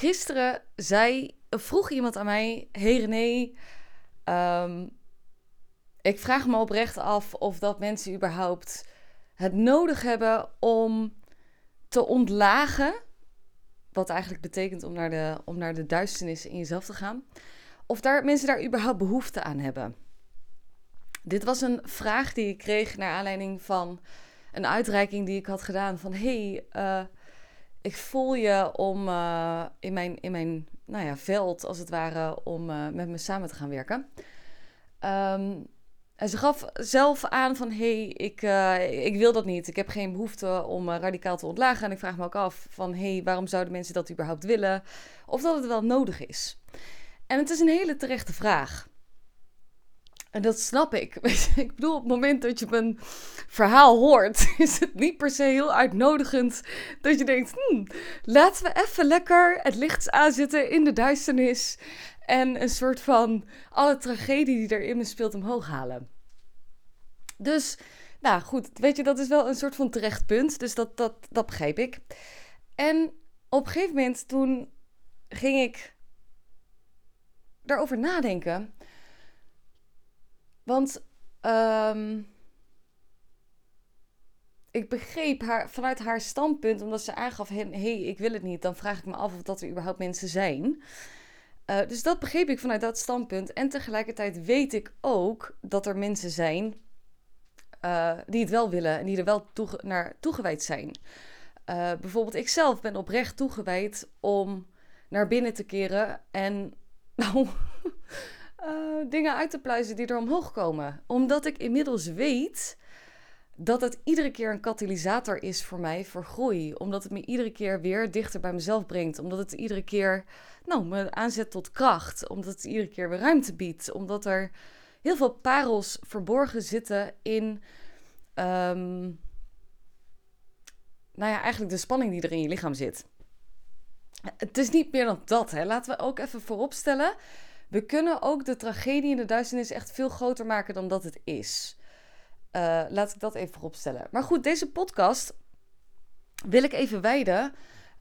gisteren zei, vroeg iemand aan mij: Hey René, ehm, ik vraag me oprecht af of dat mensen überhaupt het nodig hebben om te ontlagen. Wat eigenlijk betekent om naar de, om naar de duisternis in jezelf te gaan. Of daar, mensen daar überhaupt behoefte aan hebben. Dit was een vraag die ik kreeg naar aanleiding van een uitreiking die ik had gedaan. Van hey, uh, ik voel je om uh, in mijn, in mijn nou ja, veld, als het ware, om uh, met me samen te gaan werken. En ze gaf zelf aan van, hey, ik, uh, ik wil dat niet. Ik heb geen behoefte om radicaal te ontlagen. En ik vraag me ook af van, hey, waarom zouden mensen dat überhaupt willen? Of dat het wel nodig is. En het is een hele terechte vraag. En dat snap ik. ik bedoel, op het moment dat je mijn verhaal hoort, is het niet per se heel uitnodigend dat je denkt: hmm, laten we even lekker het licht aanzetten in de duisternis. En een soort van alle tragedie die erin me speelt omhoog halen. Dus, nou goed, weet je, dat is wel een soort van terecht punt. Dus dat, dat, dat begrijp ik. En op een gegeven moment toen ging ik daarover nadenken. Want um, ik begreep haar vanuit haar standpunt, omdat ze aangaf: hé, hey, ik wil het niet. Dan vraag ik me af of dat er überhaupt mensen zijn. Uh, dus dat begreep ik vanuit dat standpunt. En tegelijkertijd weet ik ook dat er mensen zijn uh, die het wel willen en die er wel toege naar toegewijd zijn. Uh, bijvoorbeeld, ik zelf ben oprecht toegewijd om naar binnen te keren en nou, dingen uit te pluizen die er omhoog komen. Omdat ik inmiddels weet dat het iedere keer een katalysator is voor mij voor groei. Omdat het me iedere keer weer dichter bij mezelf brengt. Omdat het iedere keer nou, me aanzet tot kracht. Omdat het iedere keer weer ruimte biedt. Omdat er heel veel parels verborgen zitten in. Um, nou ja, eigenlijk de spanning die er in je lichaam zit. Het is niet meer dan dat. Hè. Laten we ook even vooropstellen. We kunnen ook de tragedie in de duisternis echt veel groter maken dan dat het is. Uh, laat ik dat even vooropstellen. Maar goed, deze podcast wil ik even wijden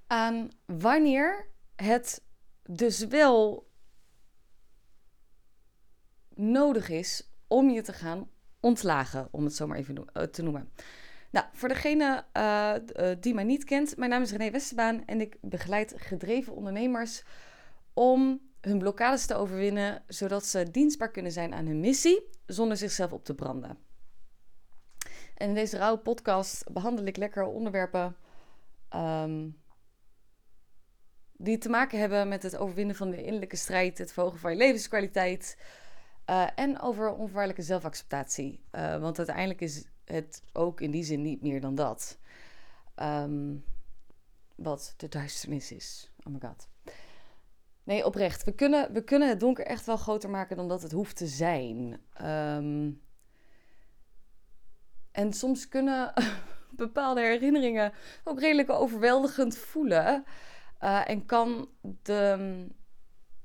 aan wanneer het dus wel nodig is om je te gaan ontlagen, om het zo maar even eh, te noemen. Nou, voor degene uh, die mij niet kent, mijn naam is René Westerbaan en ik begeleid gedreven ondernemers om hun blokkades te overwinnen, zodat ze dienstbaar kunnen zijn aan hun missie zonder zichzelf op te branden. En in deze rauwe podcast behandel ik lekker onderwerpen um, die te maken hebben met het overwinnen van de innerlijke strijd, het verhogen van je levenskwaliteit uh, en over onvoorwaardelijke zelfacceptatie. Uh, want uiteindelijk is het ook in die zin niet meer dan dat. Um, wat de duisternis is. Oh my god. Nee, oprecht. We kunnen, we kunnen het donker echt wel groter maken dan dat het hoeft te zijn. Um, en soms kunnen bepaalde herinneringen ook redelijk overweldigend voelen. Uh, en kan de mm,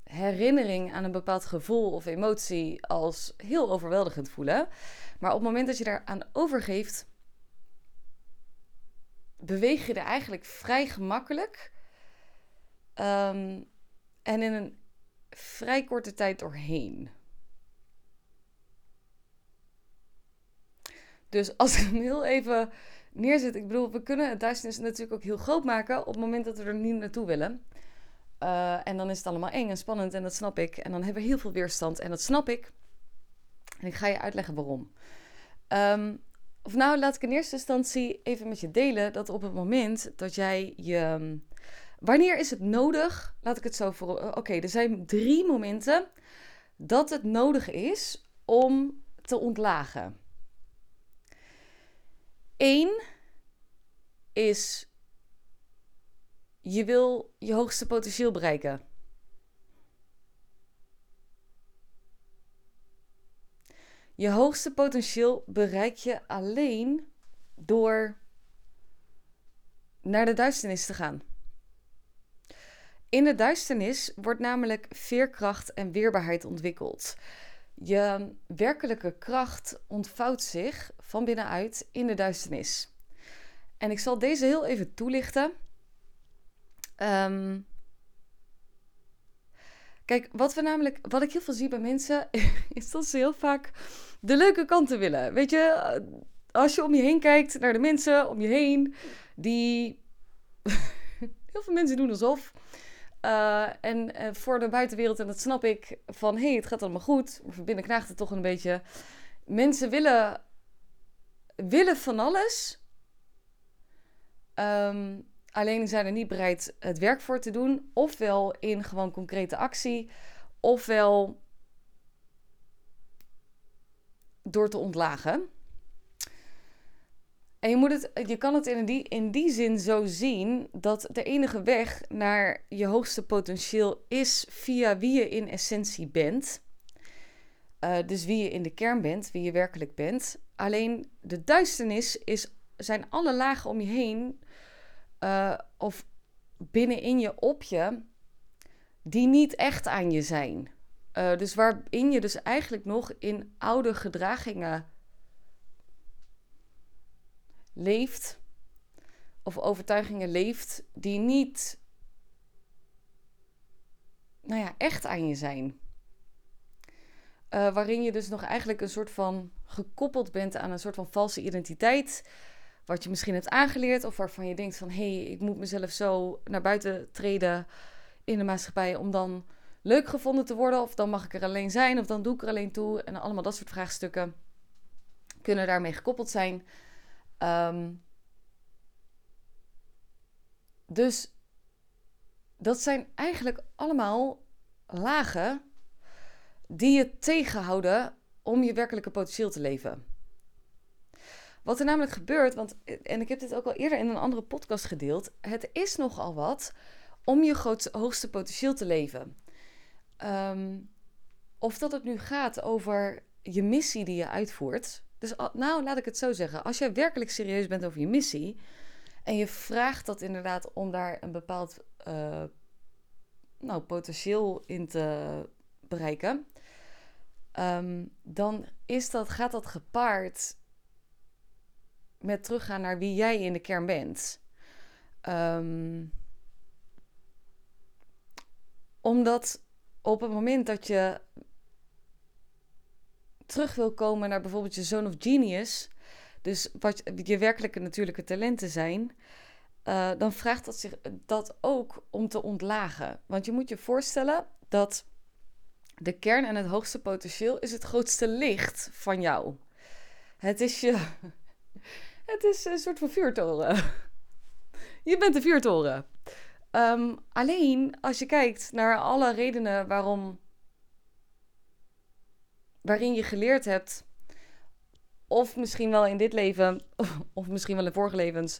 herinnering aan een bepaald gevoel of emotie als heel overweldigend voelen. Maar op het moment dat je daaraan overgeeft, beweeg je er eigenlijk vrij gemakkelijk. Um, en in een vrij korte tijd doorheen. Dus als ik hem heel even neerzet, ik bedoel, we kunnen het duisternis natuurlijk ook heel groot maken op het moment dat we er niet naartoe willen. Uh, en dan is het allemaal eng en spannend en dat snap ik. En dan hebben we heel veel weerstand en dat snap ik. En ik ga je uitleggen waarom. Um, of nou, laat ik in eerste instantie even met je delen dat op het moment dat jij je. Wanneer is het nodig? Laat ik het zo voor. Oké, er zijn drie momenten dat het nodig is om te ontlagen. Eén is je wil je hoogste potentieel bereiken. Je hoogste potentieel bereik je alleen door naar de duisternis te gaan. In de duisternis wordt namelijk veerkracht en weerbaarheid ontwikkeld. Je werkelijke kracht ontvouwt zich van binnenuit in de duisternis. En ik zal deze heel even toelichten. Um, Kijk, wat we namelijk, wat ik heel veel zie bij mensen, is dat ze heel vaak de leuke kanten willen. Weet je, als je om je heen kijkt naar de mensen om je heen, die. heel veel mensen doen alsof. Uh, en uh, voor de buitenwereld, en dat snap ik, van hé, hey, het gaat allemaal goed. Maar van binnen knaagt het toch een beetje. Mensen willen, willen van alles. Um, alleen zijn er niet bereid het werk voor te doen. Ofwel in gewoon concrete actie, ofwel door te ontlagen. En je, moet het, je kan het in die, in die zin zo zien dat de enige weg naar je hoogste potentieel is via wie je in essentie bent. Uh, dus wie je in de kern bent, wie je werkelijk bent. Alleen de duisternis is, zijn alle lagen om je heen uh, of binnenin je op je, die niet echt aan je zijn. Uh, dus waarin je dus eigenlijk nog in oude gedragingen leeft, of overtuigingen leeft, die niet, nou ja, echt aan je zijn. Uh, waarin je dus nog eigenlijk een soort van gekoppeld bent aan een soort van valse identiteit wat je misschien hebt aangeleerd of waarvan je denkt van hé, hey, ik moet mezelf zo naar buiten treden in de maatschappij om dan leuk gevonden te worden of dan mag ik er alleen zijn of dan doe ik er alleen toe en allemaal dat soort vraagstukken kunnen daarmee gekoppeld zijn. Um, dus dat zijn eigenlijk allemaal lagen die je tegenhouden om je werkelijke potentieel te leven. Wat er namelijk gebeurt, want, en ik heb dit ook al eerder in een andere podcast gedeeld, het is nogal wat om je grootste, hoogste potentieel te leven. Um, of dat het nu gaat over je missie die je uitvoert. Dus nou, laat ik het zo zeggen. Als jij werkelijk serieus bent over je missie en je vraagt dat inderdaad om daar een bepaald uh, nou, potentieel in te bereiken, um, dan is dat, gaat dat gepaard met teruggaan naar wie jij in de kern bent. Um, omdat op het moment dat je terug wil komen naar bijvoorbeeld je zone of genius, dus wat je werkelijke natuurlijke talenten zijn, uh, dan vraagt dat zich dat ook om te ontlagen. Want je moet je voorstellen dat de kern en het hoogste potentieel is het grootste licht van jou. Het is je, het is een soort van vuurtoren. Je bent een vuurtoren. Um, alleen als je kijkt naar alle redenen waarom. Waarin je geleerd hebt. of misschien wel in dit leven. of misschien wel in vorige levens.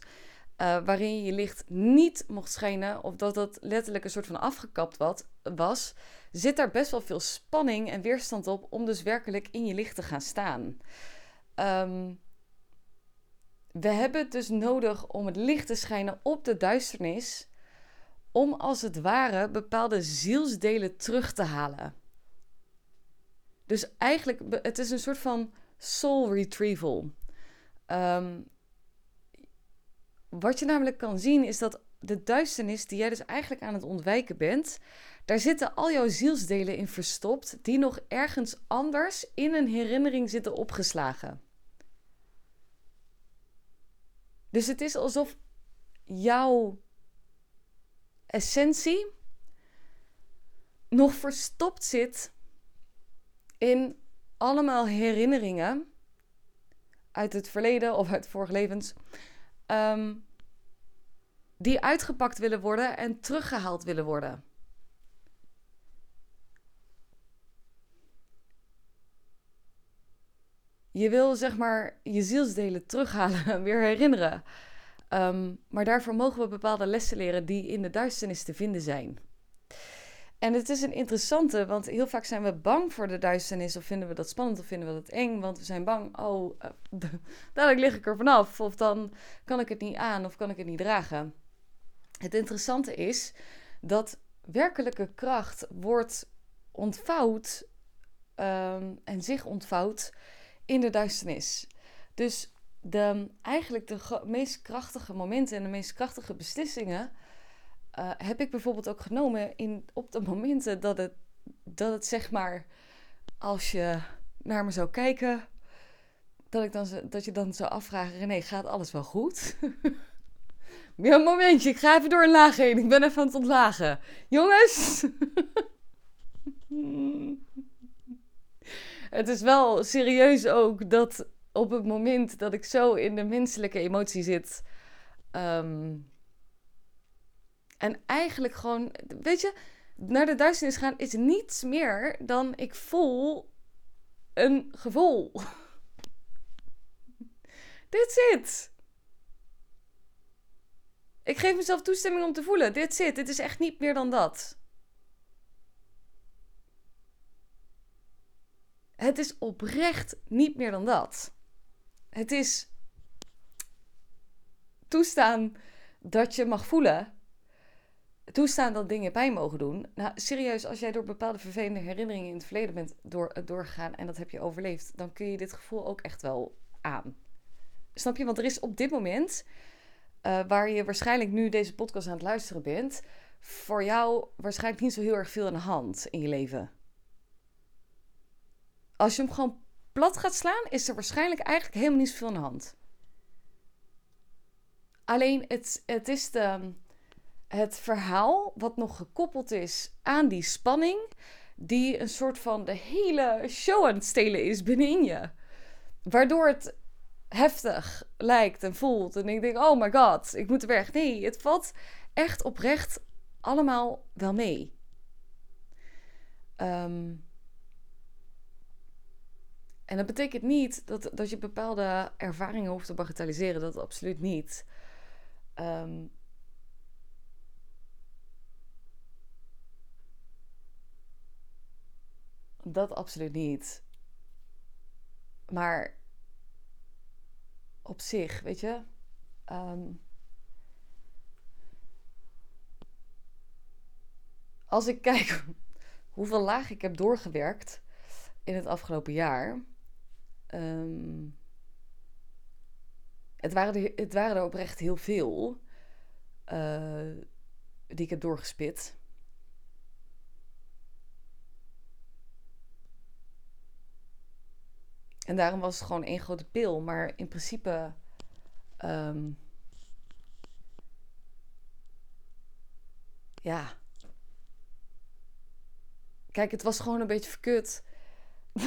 Uh, waarin je licht niet mocht schijnen. of dat dat letterlijk een soort van afgekapt wat, was. zit daar best wel veel spanning en weerstand op. om dus werkelijk in je licht te gaan staan. Um, we hebben het dus nodig om het licht te schijnen op de duisternis, om als het ware bepaalde zielsdelen terug te halen. Dus eigenlijk, het is een soort van soul retrieval. Um, wat je namelijk kan zien is dat de duisternis die jij dus eigenlijk aan het ontwijken bent, daar zitten al jouw zielsdelen in verstopt, die nog ergens anders in een herinnering zitten opgeslagen. Dus het is alsof jouw essentie nog verstopt zit in allemaal herinneringen uit het verleden of uit vorige levens, ehm, die uitgepakt willen worden en teruggehaald willen worden. Je wil zeg maar je zielsdelen terughalen en weer herinneren. Ehm, maar daarvoor mogen we bepaalde lessen leren die in de duisternis te vinden zijn. En het is een interessante, want heel vaak zijn we bang voor de duisternis. Of vinden we dat spannend of vinden we dat eng. Want we zijn bang, oh, uh, dadelijk lig ik er vanaf. Of dan kan ik het niet aan of kan ik het niet dragen. Het interessante is dat werkelijke kracht wordt ontvouwd um, en zich ontvouwt in de duisternis. Dus de, eigenlijk de meest krachtige momenten en de meest krachtige beslissingen uh, heb ik bijvoorbeeld ook genomen in, op de momenten dat het dat het zeg maar, als je naar me zou kijken, dat, ik dan, dat je dan zou afvragen: René, gaat alles wel goed? ja, een momentje, ik ga even door een laag heen. Ik ben even aan het ontlagen. Jongens! het is wel serieus ook dat op het moment dat ik zo in de menselijke emotie zit. Ehm, en eigenlijk gewoon, weet je, naar de duisternis gaan is niets meer dan ik voel een gevoel. Dit it. Ik geef mezelf toestemming om te voelen. Dit zit. Dit is echt niet meer dan dat. Het is oprecht niet meer dan dat. Het is toestaan dat je mag voelen. Toestaan dat dingen pijn mogen doen. Nou, serieus, als jij door bepaalde vervelende herinneringen in het verleden bent door, doorgegaan en dat heb je overleefd, dan kun je dit gevoel ook echt wel aan. Snap je? Want er is op dit moment, uh, waar je waarschijnlijk nu deze podcast aan het luisteren bent, voor jou waarschijnlijk niet zo heel erg veel aan de hand in je leven. Als je hem gewoon plat gaat slaan, is er waarschijnlijk eigenlijk helemaal niet zoveel aan de hand. Alleen het, het is de, het verhaal wat nog gekoppeld is aan die spanning, die een soort van de hele show aan het stelen is binnenin je. Waardoor het heftig lijkt en voelt. En ik denk, oh my god, ik moet er weg. Nee, het valt echt oprecht allemaal wel mee. Um, en dat betekent niet dat, dat je bepaalde ervaringen hoeft te bagatelliseren. Dat absoluut niet. Um, dat absoluut niet. Maar op zich, weet je. Um, als ik kijk hoeveel laag ik heb doorgewerkt in het afgelopen jaar. Um, het, waren er, het oprecht heel veel uh, die ik heb doorgespit. En daarom was het gewoon één grote pil. Maar in principe. Um, ja. Kijk, het was gewoon een beetje verkut.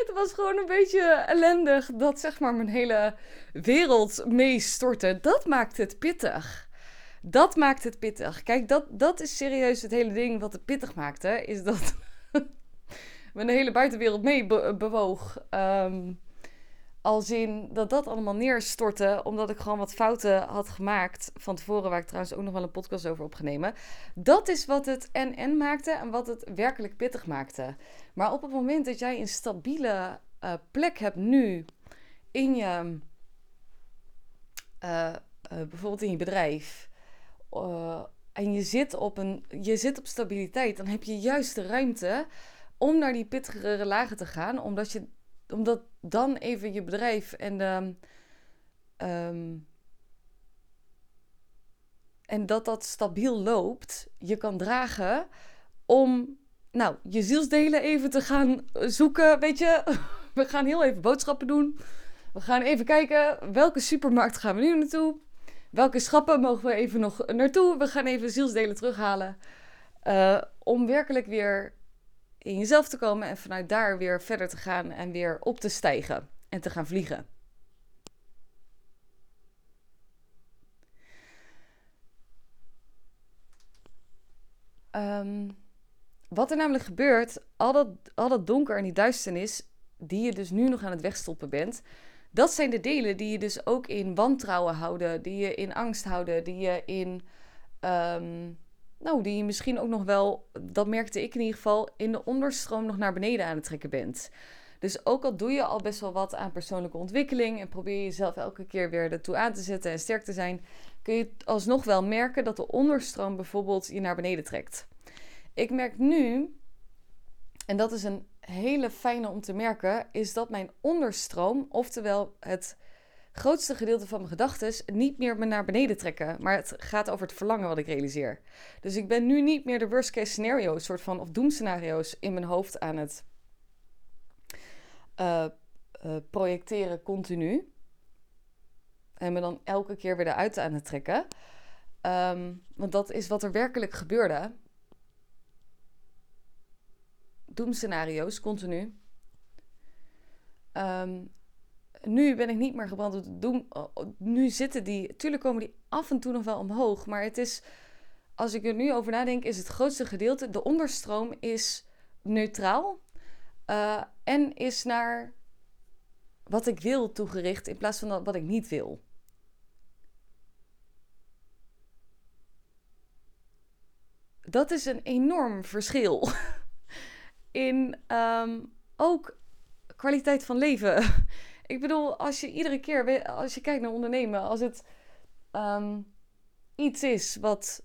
het was gewoon een beetje ellendig dat zeg maar mijn hele wereld meestortte. Dat maakt het pittig. Dat maakt het pittig. Kijk, dat, dat is serieus het hele ding wat het pittig maakte. Is dat mijn hele buitenwereld mee bewoog. Um, als in dat dat allemaal neerstortte, omdat ik gewoon wat fouten had gemaakt van tevoren, waar ik trouwens ook nog wel een podcast over opgenomen. Dat is wat het en-en maakte en wat het werkelijk pittig maakte. Maar op het moment dat jij een stabiele uh, plek hebt nu in je, uh, uh, bijvoorbeeld in je bedrijf, en je zit, op een, je zit op stabiliteit, dan heb je juist de ruimte om naar die pittigere lagen te gaan, omdat je omdat dan even je bedrijf en de. Ehm, en dat dat stabiel loopt, je kan dragen om, nou, je zielsdelen even te gaan zoeken. Weet je, we gaan heel even boodschappen doen. We gaan even kijken welke supermarkt gaan we nu naartoe. Welke schappen mogen we even nog naartoe? We gaan even zielsdelen terughalen. Uh, om werkelijk weer in jezelf te komen en vanuit daar weer verder te gaan en weer op te stijgen en te gaan vliegen. Ehm, wat er namelijk gebeurt, al dat, al donker en die duisternis, die je dus nu nog aan het wegstoppen bent, dat zijn de delen die je dus ook in wantrouwen houden, die je in angst houden, die je in um, nou, die je misschien ook nog wel, dat merkte ik in ieder geval, in de onderstroom nog naar beneden aan het trekken bent. Dus ook al doe je al best wel wat aan persoonlijke ontwikkeling en probeer je jezelf elke keer weer ertoe aan te zetten en sterk te zijn, kun je alsnog wel merken dat de onderstroom bijvoorbeeld je naar beneden trekt. Ik merk nu, en dat is een hele fijne om te merken, is dat mijn onderstroom, oftewel het, grootste gedeelte van mijn gedachten niet meer me naar beneden trekken. Maar het gaat over het verlangen wat ik realiseer. Dus ik ben nu niet meer de worst case scenario's, soort van, of doemscenario's in mijn hoofd aan het uh, projecteren continu. En me dan elke keer weer eruit aan het trekken. Ehm, want dat is wat er werkelijk gebeurde. Doemscenario's, continu. Um, nu ben ik niet meer gebrand door de doem. Nu zitten die. Tuurlijk komen die af en toe nog wel omhoog. Maar het is. Als ik er nu over nadenk, is het grootste gedeelte. De onderstroom is neutraal. Uh, en is naar wat ik wil toegericht in plaats van wat ik niet wil. Dat is een enorm verschil in um, ook kwaliteit van leven. ik bedoel, als je iedere keer, als je kijkt naar ondernemen, als het um, iets is wat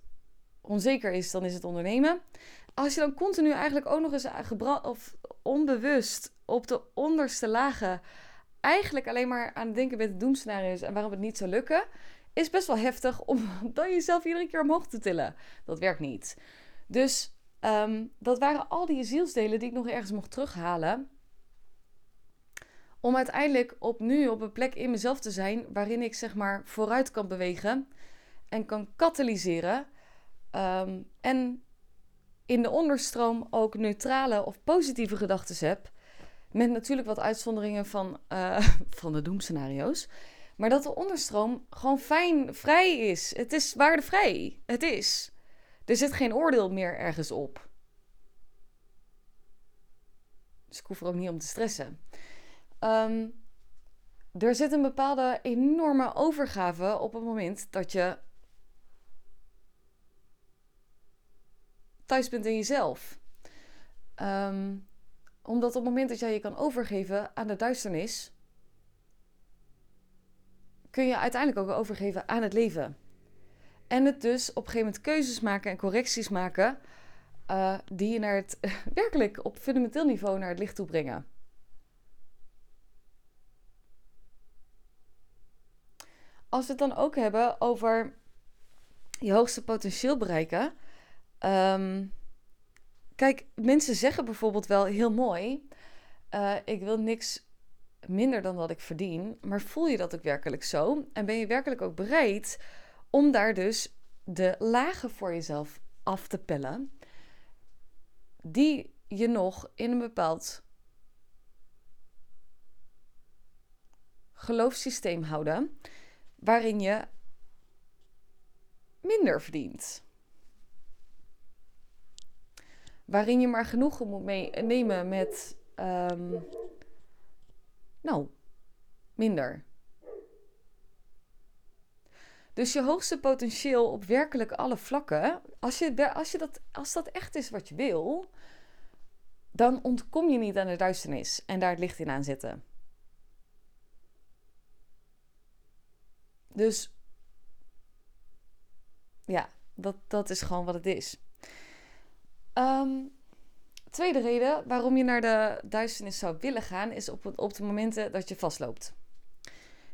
onzeker is, dan is het ondernemen. Als je dan continu eigenlijk ook nog eens of onbewust op de onderste lagen eigenlijk alleen maar aan het denken bent de doemscenario's en waarom het niet zou lukken, is best wel heftig om dan jezelf iedere keer omhoog te tillen. Dat werkt niet. Dus um, dat waren al die zielsdelen die ik nog ergens mocht terughalen. Om uiteindelijk opnieuw op een plek in mezelf te zijn waarin ik zeg maar vooruit kan bewegen en kan katalyseren. Um, en in de onderstroom ook neutrale of positieve gedachten heb. Met natuurlijk wat uitzonderingen van, uh, van de doemscenario's. Maar dat de onderstroom gewoon fijn, vrij is. Het is waardevrij. Het is. Er zit geen oordeel meer ergens op. Dus ik hoef er ook niet om te stressen. Um, er zit een bepaalde enorme overgave op het moment dat je thuis bent in jezelf. Um, omdat op het moment dat jij je kan overgeven aan de duisternis, kun je uiteindelijk ook overgeven aan het leven. En het dus op een gegeven moment keuzes maken en correcties maken uh, die je naar het werkelijk op fundamenteel niveau naar het licht toe brengen. Als we het dan ook hebben over je hoogste potentieel bereiken. Um, kijk, mensen zeggen bijvoorbeeld wel heel mooi: uh, ik wil niks minder dan wat ik verdien. Maar voel je dat ook werkelijk zo? En ben je werkelijk ook bereid om daar dus de lagen voor jezelf af te pellen, die je nog in een bepaald geloofssysteem houden, waarin je minder verdient. Waarin je maar genoegen moet nemen met, um, nou, minder. Dus je hoogste potentieel op werkelijk alle vlakken, als, je, als, je dat, als dat echt is wat je wil, dan ontkom je niet aan de duisternis en daar het licht in aan zetten. Dus ja, dat, dat is gewoon wat het is. Um, tweede reden waarom je naar de duisternis zou willen gaan, is op, op de momenten dat je vastloopt.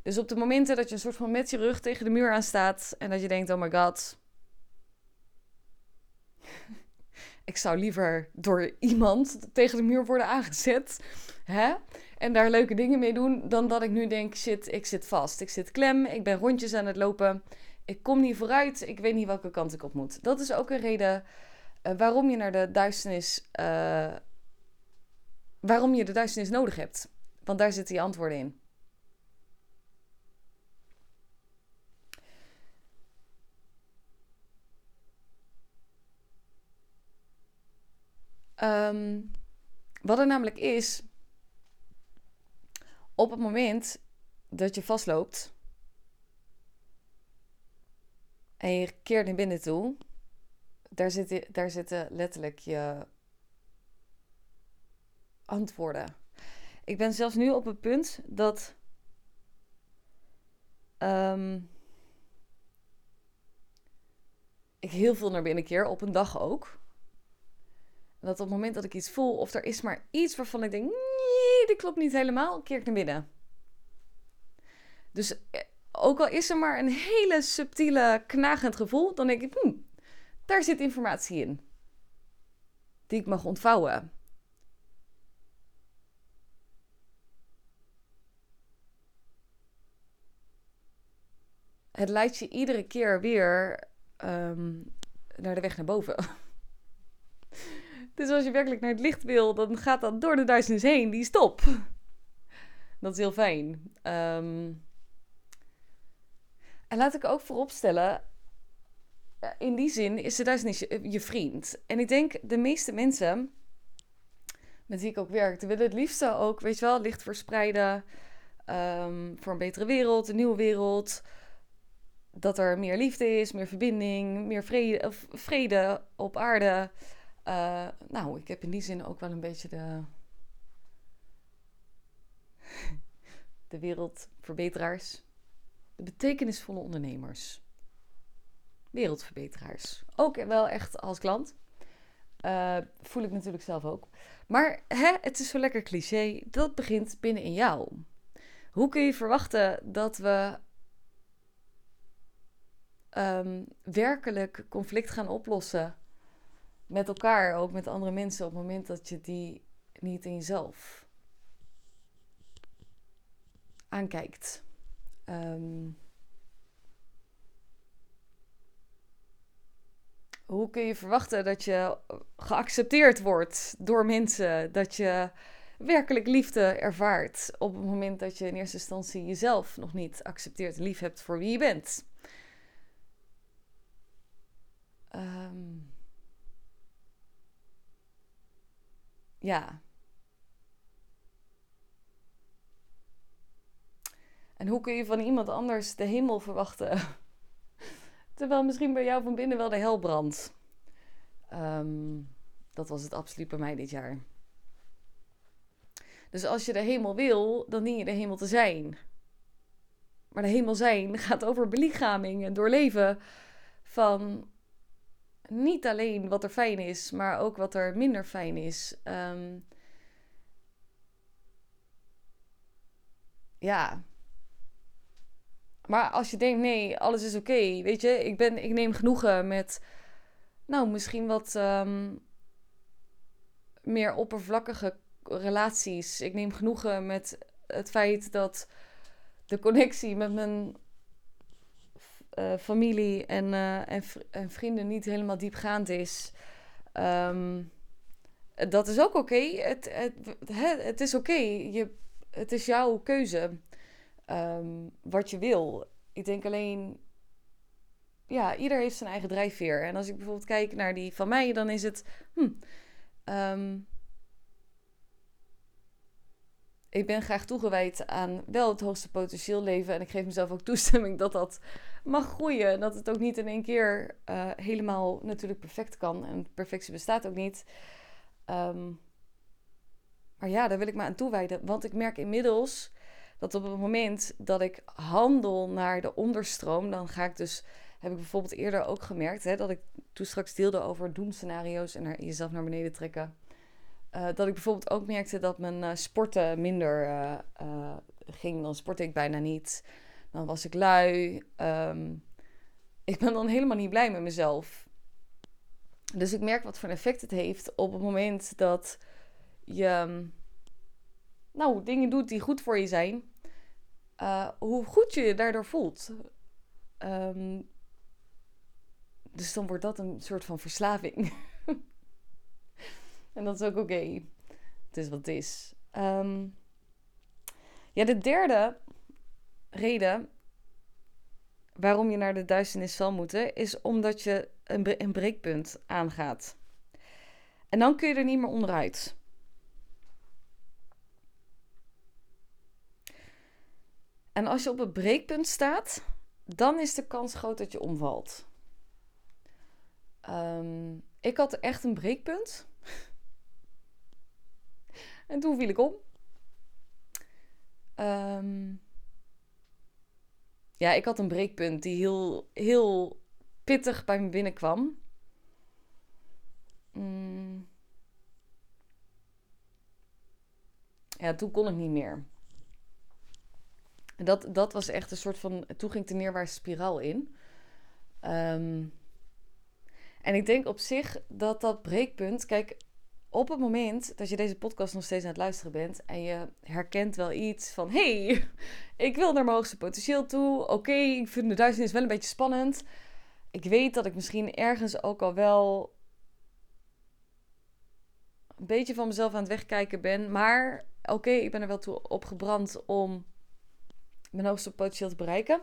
Dus op de momenten dat je een soort van met je rug tegen de muur aan staat en dat je denkt: oh my god. Ik zou liever door iemand tegen de muur worden aangezet. Hè? En daar leuke dingen mee doen. Dan dat ik nu denk: shit, ik zit vast. Ik zit klem. Ik ben rondjes aan het lopen. Ik kom niet vooruit. Ik weet niet welke kant ik op moet. Dat is ook een reden uh, waarom je naar de duisternis. Uh, waarom je de duisternis nodig hebt. Want daar zitten die antwoorden in. Um, wat er namelijk is, op het moment dat je vastloopt en je keert naar binnen toe, daar zitten, daar zitten letterlijk je antwoorden. Ik ben zelfs nu op het punt dat. Um, ik heel veel naar binnen keer, op een dag ook. Dat op het moment dat ik iets voel, of er is maar iets waarvan ik denk, nee, dit klopt niet helemaal, keer ik naar binnen. Dus eh, ook al is er maar een hele subtiele, knagend gevoel, dan denk ik, hm, daar zit informatie in. Die ik mag ontvouwen. Het leidt je iedere keer weer ehm, naar de weg naar boven. dus als je werkelijk naar het licht wil, dan gaat dat door de duisternis heen. Die stop. Dat is heel fijn. Ehm, en laat ik ook vooropstellen, in die zin is de duisternis je, je, vriend. En ik denk, de meeste mensen met wie ik ook werk, willen het liefste ook, weet je wel, licht verspreiden um, voor een betere wereld, een nieuwe wereld. Dat er meer liefde is, meer verbinding, meer vrede, vrede op aarde. Uh, nou, ik heb in die zin ook wel een beetje de, de wereldverbeteraars. De betekenisvolle ondernemers. Wereldverbeteraars. Ook wel echt als klant. Uh, voel ik natuurlijk zelf ook. Maar hè, het is zo lekker cliché. Dat begint binnen in jou. Hoe kun je verwachten dat we um, werkelijk conflict gaan oplossen met elkaar, ook met andere mensen, op het moment dat je die niet in jezelf aankijkt? Um, hoe kun je verwachten dat je geaccepteerd wordt door mensen? Dat je werkelijk liefde ervaart op het moment dat je in eerste instantie jezelf nog niet accepteert en lief hebt voor wie je bent. Um, ja. En hoe kun je van iemand anders de hemel verwachten? Terwijl misschien bij jou van binnen wel de hel brandt. Ehm, dat was het absoluut bij mij dit jaar. Dus als je de hemel wil, dan dien je de hemel te zijn. Maar de hemel zijn gaat over belichaming en doorleven van niet alleen wat er fijn is, maar ook wat er minder fijn is. Ehm, ja, maar als je denkt, nee, alles is oké, weet je, ik, ben, ik neem genoegen met, nou, misschien wat um, meer oppervlakkige relaties. Ik neem genoegen met het feit dat de connectie met mijn uh, familie en, uh, en, en, vrienden niet helemaal diepgaand is. Um, dat is ook oké. Het, het, het, is oké. Okay. Het is jouw keuze. Um, wat je wil. Ik denk alleen, ja, ieder heeft zijn eigen drijfveer. En als ik bijvoorbeeld kijk naar die van mij, dan is het, hm, um, ik ben graag toegewijd aan wel het hoogste potentieel leven. En ik geef mezelf ook toestemming dat dat mag groeien. En dat het ook niet in één keer uh, helemaal natuurlijk perfect kan. En perfectie bestaat ook niet. Um, maar ja, daar wil ik me aan toewijden. Want ik merk inmiddels dat op het moment dat ik handel naar de onderstroom, dan ga ik dus, heb ik bijvoorbeeld eerder ook gemerkt, hè, dat ik toen straks deelde over doemscenario's en naar, jezelf naar beneden trekken. Uh, dat ik bijvoorbeeld ook merkte dat mijn uh, sporten minder ging. Dan sportte ik bijna niet. Dan was ik lui. Um, ik ben dan helemaal niet blij met mezelf. Dus ik merk wat voor effect het heeft op het moment dat je nou, dingen doet die goed voor je zijn. Uh, hoe goed je je daardoor voelt. Um, dus dan wordt dat een soort van verslaving. en dat is ook oké. Het is wat het is. Ja, de derde reden waarom je naar de duisternis zal moeten, is omdat je een, een breekpunt aangaat. En dan kun je er niet meer onderuit. En als je op het breekpunt staat, dan is de kans groot dat je omvalt. Um, ik had echt een breekpunt. en toen viel ik om. Um, ja, ik had een breekpunt die heel, heel pittig bij me binnenkwam. Mm. Ja, toen kon ik niet meer. Dat, dat was echt een soort van. Toen ging de neerwaartse spiraal in. Ehm, en ik denk op zich dat dat breekpunt. Kijk, op het moment dat je deze podcast nog steeds aan het luisteren bent en je herkent wel iets van: hey, ik wil naar mijn hoogste potentieel toe. Oké, ik vind de duisternis wel een beetje spannend. Ik weet dat ik misschien ergens ook al wel een beetje van mezelf aan het wegkijken ben. Maar oké, ik ben er wel toe opgebrand om mijn hoogste potentieel te bereiken.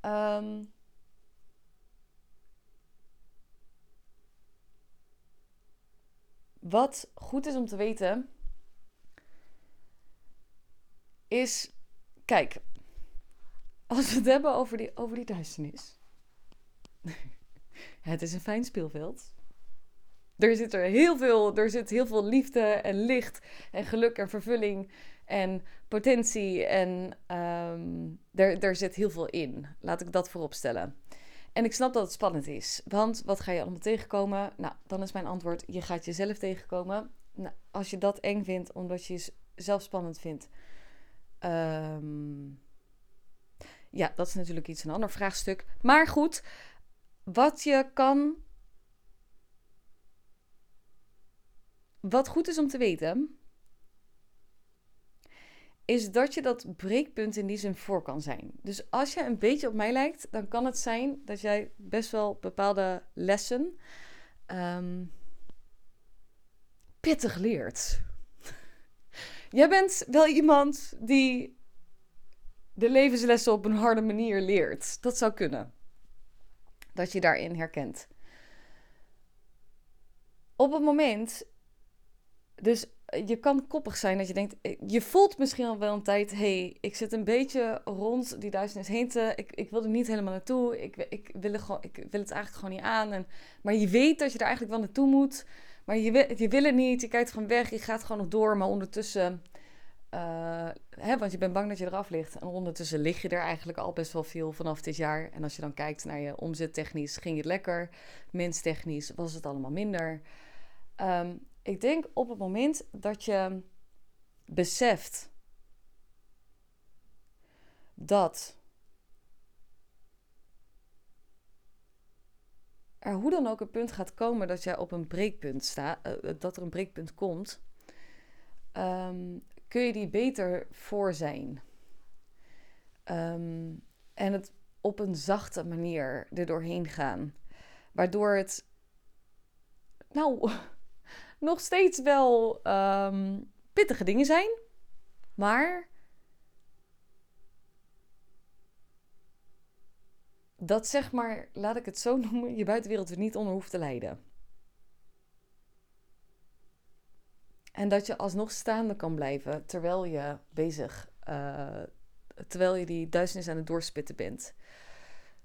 Um, Wat goed is om te weten, is, kijk, als we het hebben over die, over die duisternis. het is een fijn speelveld. Er zit er heel veel, er zit heel veel liefde en licht en geluk en vervulling en potentie en um, er, er zit heel veel in. Laat ik dat voorop stellen. En ik snap dat het spannend is. Want wat ga je allemaal tegenkomen? Nou, dan is mijn antwoord: je gaat jezelf tegenkomen. Nou, als je dat eng vindt, omdat je jezelf spannend vindt. Um, ja, dat is natuurlijk iets een ander vraagstuk. Maar goed, wat je kan. Wat goed is om te weten, is dat je dat breekpunt in die zin voor kan zijn. Dus als je een beetje op mij lijkt, dan kan het zijn dat jij best wel bepaalde lessen um, pittig leert. jij bent wel iemand die de levenslessen op een harde manier leert. Dat zou kunnen. Dat je daarin herkent. Op het moment, dus je kan koppig zijn dat je denkt, eh, je voelt misschien al wel een tijd, hey, ik zit een beetje rond die duisternis heen te, ik, ik wil er niet helemaal naartoe, ik, ik, wil, gewoon, ik wil het eigenlijk gewoon niet aan. En, maar je weet dat je er eigenlijk wel naartoe moet, maar je, wil, je wil het niet, je kijkt gewoon weg, je gaat gewoon nog door, maar ondertussen, uh, hè, want je bent bang dat je eraf ligt. En ondertussen lig je er eigenlijk al best wel veel vanaf dit jaar. En als je dan kijkt naar je omzettechnisch, ging het lekker, minstechnisch was het allemaal minder. Um, ik denk op het moment dat je beseft dat er hoe dan ook een punt gaat komen dat jij op een breekpunt staat, uh, dat er een breekpunt komt, um, kun je die beter voor zijn. Um, en het op een zachte manier er doorheen gaan. Waardoor het, nou, nog steeds wel um, pittige dingen zijn. Maar dat zeg maar, laat ik het zo noemen, je buitenwereld er niet onder hoeft te lijden. En dat je alsnog staande kan blijven terwijl je bezig, uh, terwijl je die duisternis aan het doorspitten bent.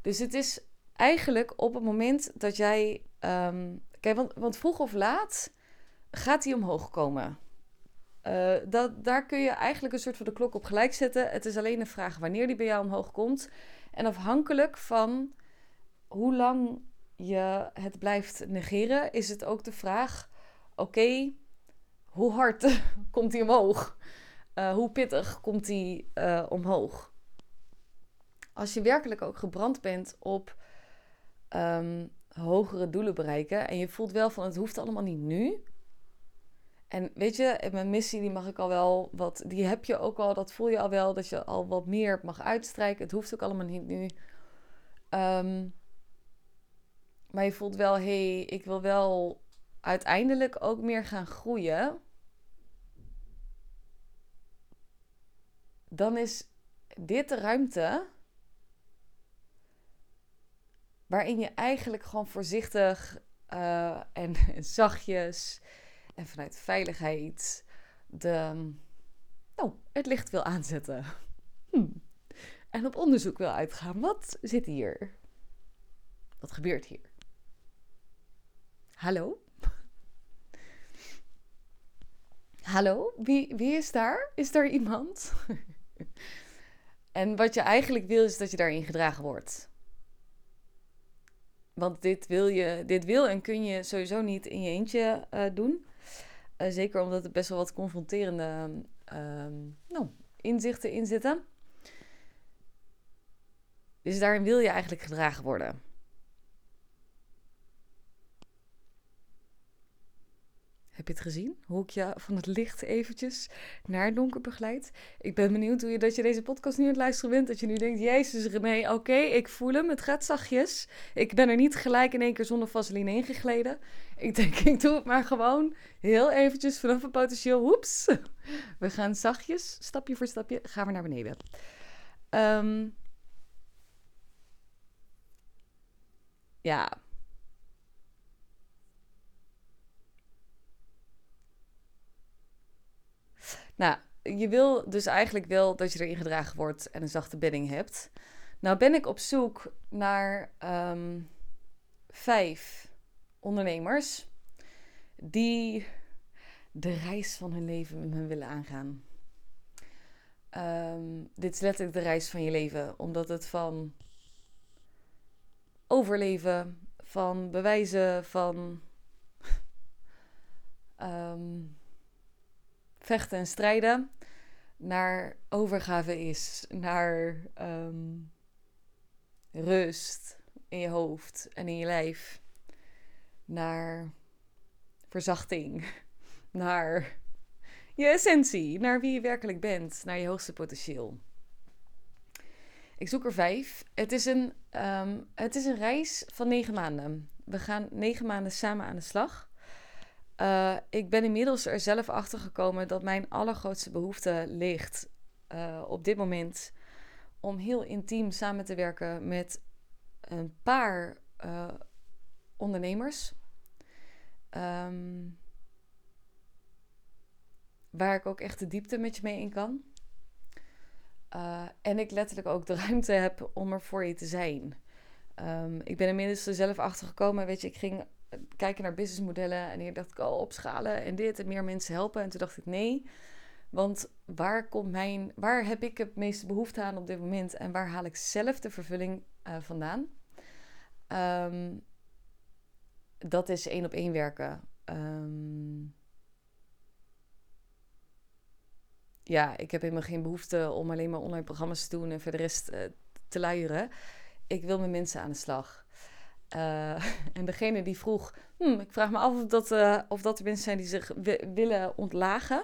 Dus het is eigenlijk op het moment dat jij, um, kijk, want, want vroeg of laat gaat die omhoog komen? Uh, dat, daar kun je eigenlijk een soort van de klok op gelijk zetten. Het is alleen een vraag wanneer die bij jou omhoog komt. En afhankelijk van hoe lang je het blijft negeren, is het ook de vraag: oké, hoe hard komt die omhoog? Uh, hoe pittig komt die uh, omhoog? Als je werkelijk ook gebrand bent op um, hogere doelen bereiken en je voelt wel van het hoeft allemaal niet nu, en weet je, mijn missie die mag ik al wel wat, die heb je ook al, dat voel je al wel, dat je al wat meer mag uitstrijken. Het hoeft ook allemaal niet nu. Um, maar je voelt wel, hé, hey, ik wil wel uiteindelijk ook meer gaan groeien. Dan is dit de ruimte waarin je eigenlijk gewoon voorzichtig uh, en zachtjes en vanuit veiligheid de, nou, het licht wil aanzetten. Hm. En op onderzoek wil uitgaan. Wat zit hier? Wat gebeurt hier? Hallo? Hallo? Wie, wie is daar? Is er iemand? en wat je eigenlijk wil is dat je daarin gedragen wordt. Want dit wil, je, dit wil en kun je sowieso niet in je eentje uh, doen. Eh, zeker omdat er best wel wat confronterende ehm, nou, inzichten in zitten. Dus daarin wil je eigenlijk gedragen worden. Heb je het gezien? Hoe ik je van het licht eventjes naar het donker begeleid. Ik ben benieuwd hoe je dat je deze podcast nu aan het luisteren bent. Dat je nu denkt, jezus René, oké, ik voel hem. Het gaat zachtjes. Ik ben er niet gelijk in één keer zonder vaseline ingegleden. Ik denk, ik doe het maar gewoon heel eventjes vanaf een potentieel. Hoeps. We gaan zachtjes, stapje voor stapje, gaan we naar beneden. Um, ja, Nou, je wil dus eigenlijk wel dat je erin gedragen wordt en een zachte bedding hebt. Nou ben ik op zoek naar um, vijf ondernemers die de reis van hun leven met me willen aangaan. Um, dit is letterlijk de reis van je leven, omdat het van overleven, van bewijzen, van um, vechten en strijden naar overgave is, naar ehm, rust in je hoofd en in je lijf, naar verzachting, naar je essentie, naar wie je werkelijk bent, naar je hoogste potentieel. Ik zoek er vijf. Het is een, um, het is een reis van negen maanden. We gaan negen maanden samen aan de slag. Uh, ik ben inmiddels er zelf achter gekomen dat mijn allergrootste behoefte ligt uh, op dit moment om heel intiem samen te werken met een paar uh, ondernemers. Um, waar ik ook echt de diepte met je mee in kan. en ik letterlijk ook de ruimte heb om er voor je te zijn. Um, ik ben inmiddels er zelf achter gekomen. Weet je, ik ging kijken naar businessmodellen. En hier dacht ik, oh, opschalen en dit en meer mensen helpen. En toen dacht ik, nee. Want waar, komt mijn, waar heb ik het meeste behoefte aan op dit moment? En waar haal ik zelf de vervulling uh, vandaan? Um, dat is één op één werken. Um, ja, ik heb helemaal geen behoefte om alleen maar online programma's te doen en voor de rest uh, te luieren. Ik wil met mensen aan de slag. Uh, en degene die vroeg, hm, ik vraag me af of dat, uh, of dat er mensen zijn die zich willen ontlagen.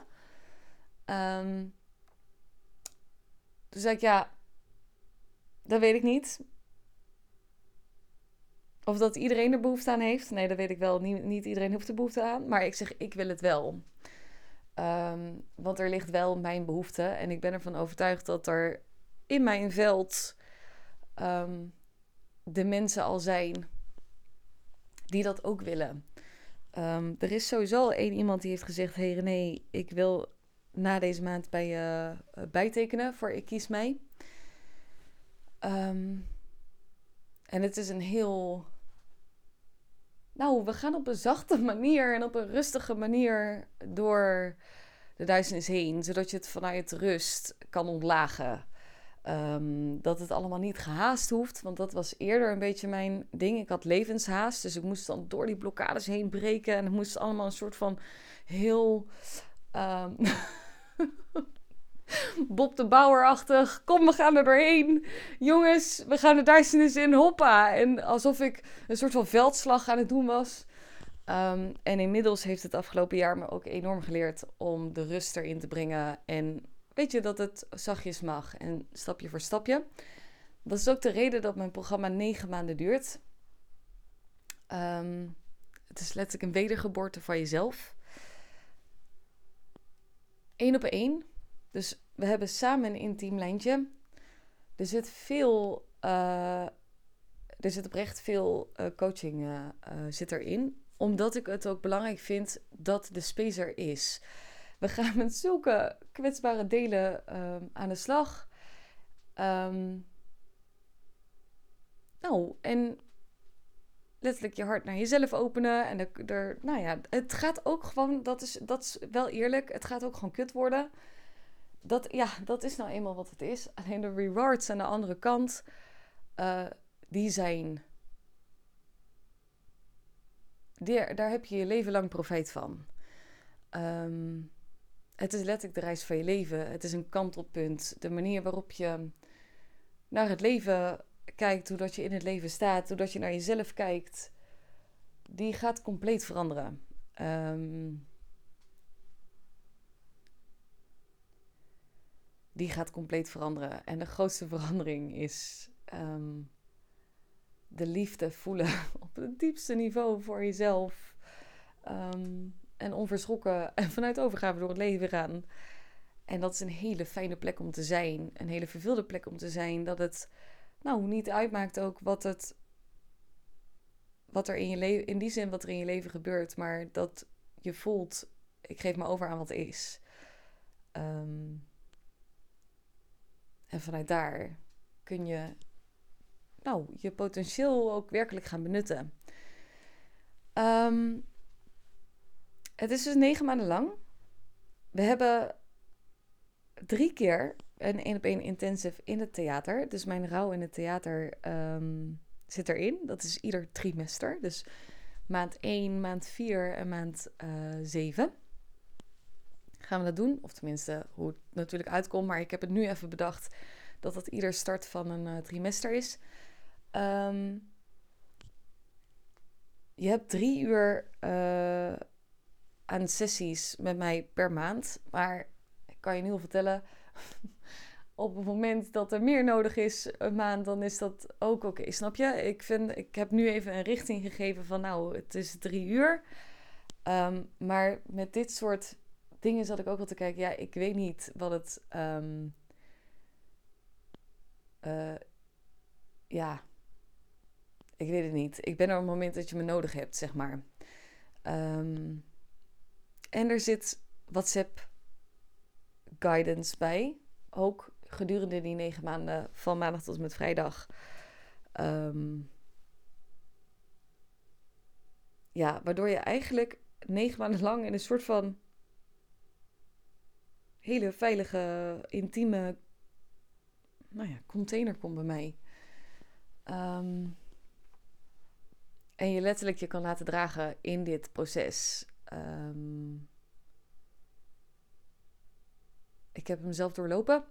Um, toen zei ik, ja, dat weet ik niet. Of dat iedereen er behoefte aan heeft. Nee, dat weet ik wel. Niet, niet iedereen heeft er behoefte aan. Maar ik zeg, ik wil het wel. Um, want er ligt wel mijn behoefte. En ik ben ervan overtuigd dat er in mijn veld um, de mensen al zijn die dat ook willen. Um, er is sowieso één iemand die heeft gezegd: Hey René, ik wil na deze maand bij je uh, bijtekenen voor Ik Kies Mij. Um, en het is een heel. Nou, we gaan op een zachte manier en op een rustige manier door de duisternis heen, zodat je het vanuit rust kan ontlagen. Um, dat het allemaal niet gehaast hoeft. Want dat was eerder een beetje mijn ding. Ik had levenshaast. Dus ik moest dan door die blokkades heen breken. En het moest allemaal een soort van heel. Um, Bob de Bouwer-achtig. Kom, we gaan er doorheen. Jongens, we gaan de duisternis in. Hoppa. En alsof ik een soort van veldslag aan het doen was. Um, en inmiddels heeft het afgelopen jaar me ook enorm geleerd om de rust erin te brengen. En weet je dat het zachtjes mag en stapje voor stapje. Dat is ook de reden dat mijn programma negen maanden duurt. Um, het is letterlijk een wedergeboorte van jezelf. Eén op één. Dus we hebben samen een intiem lijntje. Er zit veel, uh, er zit oprecht veel uh, coaching uh, zit erin. Omdat ik het ook belangrijk vind dat de space er is. We gaan met zulke kwetsbare delen um, aan de slag. Um, nou, en letterlijk je hart naar jezelf openen. En er, er, nou ja, het gaat ook gewoon, dat is, dat is wel eerlijk, het gaat ook gewoon kut worden. Dat, ja, dat is nou eenmaal wat het is. Alleen de rewards aan de andere kant, uh, die zijn. Die, daar heb je je leven lang profijt van. Um, het is letterlijk de reis van je leven. Het is een kantelpunt. De manier waarop je naar het leven kijkt, hoe dat je in het leven staat, hoe dat je naar jezelf kijkt, die gaat compleet veranderen. Ehm, die gaat compleet veranderen. En de grootste verandering is ehm, de liefde voelen op het diepste niveau voor jezelf. Ehm, en onverschrokken en vanuit overgave door het leven gaan. En dat is een hele fijne plek om te zijn. Een hele vervulde plek om te zijn. Dat het nou niet uitmaakt ook wat het. Wat er in je leven. In die zin wat er in je leven gebeurt. Maar dat je voelt. Ik geef me over aan wat is. Ehm, en vanuit daar kun je. Nou, je potentieel ook werkelijk gaan benutten. Um, het is dus negen maanden lang. We hebben drie keer een één op één intensive in het theater. Dus mijn rouw in het theater um, zit erin. Dat is ieder trimester. Dus maand 1, maand 4 en maand eh, 7 gaan we dat doen. Of tenminste, hoe het natuurlijk uitkomt. Maar ik heb het nu even bedacht dat dat ieder start van een uh, trimester is. Um, je hebt drie uur uh, aan sessies met mij per maand. Maar ik kan je nu al vertellen, op het moment dat er meer nodig is een maand, dan is dat ook oké. snap je? Ik, vind, ik heb nu even een richting gegeven van nou, het is drie uur. Um, maar met dit soort dingen zat ik ook wel te kijken. Ja, ik weet niet wat het. Um, ja, ik weet het niet. Ik ben er op het moment dat je me nodig hebt, zeg maar. Um, en er zit WhatsApp guidance bij. Ook gedurende die negen maanden van maandag tot en met vrijdag. Ehm, ja, waardoor je eigenlijk negen maanden lang in een soort van hele veilige, intieme nou ja, container komt bij mij. Ehm, en je letterlijk je kan laten dragen in dit proces. Um, ik heb hem zelf doorlopen.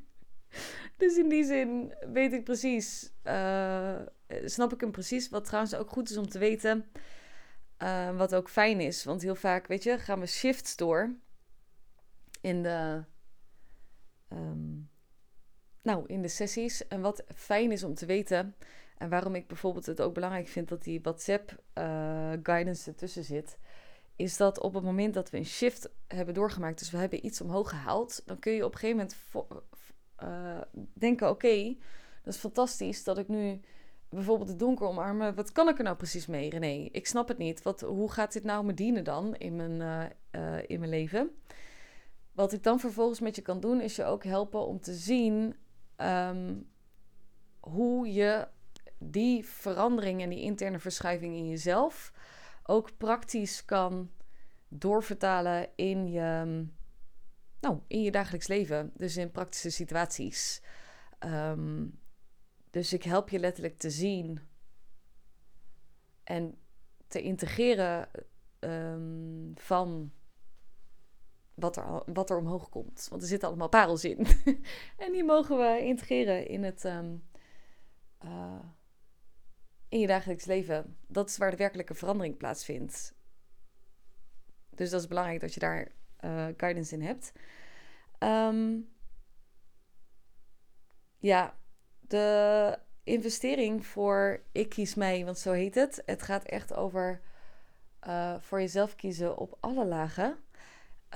dus in die zin weet ik precies, uh, snap ik hem precies. Wat trouwens ook goed is om te weten. Uh, wat ook fijn is, want heel vaak, weet je, gaan we shifts door in de, um, nou, in de sessies. En wat fijn is om te weten, en waarom ik bijvoorbeeld het ook belangrijk vind dat die WhatsApp uh, guidance ertussen zit, is dat op het moment dat we een shift hebben doorgemaakt, dus we hebben iets omhoog gehaald, dan kun je op een gegeven moment uh, denken: oké, dat is fantastisch dat ik nu bijvoorbeeld het donker omarmen. Wat kan ik er nou precies mee, René? Ik snap het niet. Wat, hoe gaat dit nou me dienen dan in mijn, uh, in mijn leven? Wat ik dan vervolgens met je kan doen, is je ook helpen om te zien um, hoe je die verandering en die interne verschuiving in jezelf ook praktisch kan doorvertalen in je, nou, in je dagelijks leven. Dus in praktische situaties. Ehm, dus ik help je letterlijk te zien en te integreren um, van wat er, wat er omhoog komt. Want er zitten allemaal parels in. en die mogen we integreren in het. Uh, in je dagelijks leven. Dat is waar de werkelijke verandering plaatsvindt. Dus dat is belangrijk dat je daar uh, guidance in hebt. Um, ja, de investering voor Ik kies mij, want zo heet het. Het gaat echt over uh, voor jezelf kiezen op alle lagen.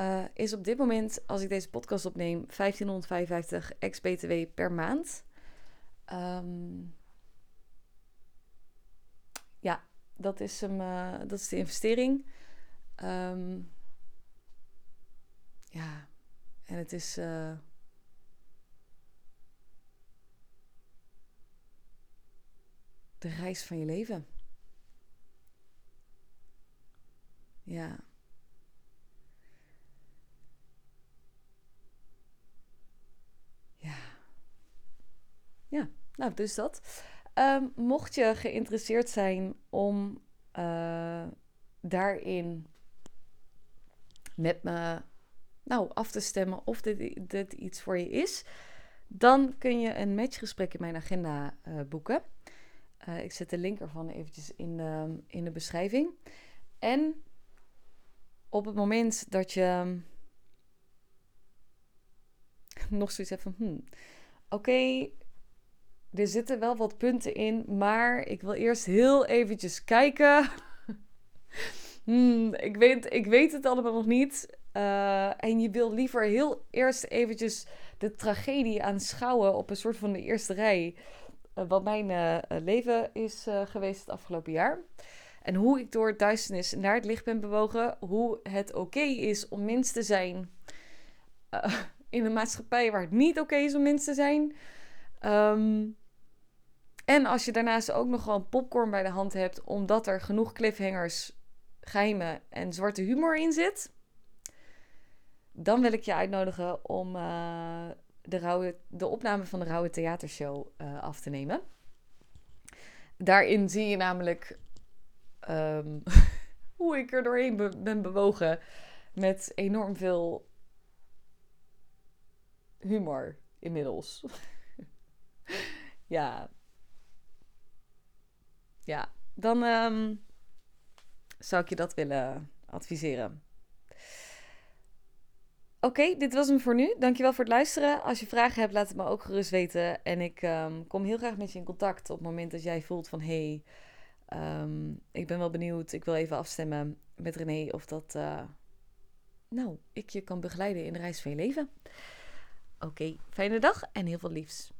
Uh, is op dit moment, als ik deze podcast opneem, 1555 ex-BTW per maand. Um, ja, dat is, hem, uh, dat is de investering. Um, ja, en het is. Uh, de reis van je leven. Ja. Ja. Ja, nou, dus dat. Um, mocht je geïnteresseerd zijn om uh, daarin met me nou, af te stemmen of dit, dit iets voor je is, dan kun je een matchgesprek in mijn agenda uh, boeken. Uh, ik zet de link ervan eventjes in de, in de beschrijving. En op het moment dat je nog zoiets hebt van... Hmm, Oké, er zitten wel wat punten in, maar ik wil eerst heel eventjes kijken. hmm, ik, weet, ik weet het allemaal nog niet. Uh, en je wil liever heel eerst eventjes de tragedie aanschouwen op een soort van de eerste rij. Uh, wat mijn uh, leven is geweest het afgelopen jaar. En hoe ik door duisternis naar het licht ben bewogen. Hoe het oké is om mens te zijn. in een maatschappij waar het niet oké is om mens te zijn. Um, en als je daarnaast ook nog gewoon popcorn bij de hand hebt, omdat er genoeg cliffhangers, geheimen en zwarte humor in zit, dan wil ik je uitnodigen om uh, de, rauwe, de opname van de Rauwe Theatershow uh, af te nemen. Daarin zie je namelijk um, hoe ik er doorheen be ben bewogen met enorm veel humor inmiddels. ja, ja, dan um, zou ik je dat willen adviseren. Oké, dit was hem voor nu. Dankjewel voor het luisteren. Als je vragen hebt, laat het me ook gerust weten. En ik um, kom heel graag met je in contact op het moment dat jij voelt van... hey, um, ik ben wel benieuwd. Ik wil even afstemmen met René of dat... Uh, nou, ik je kan begeleiden in de reis van je leven. Oké, fijne dag en heel veel liefs.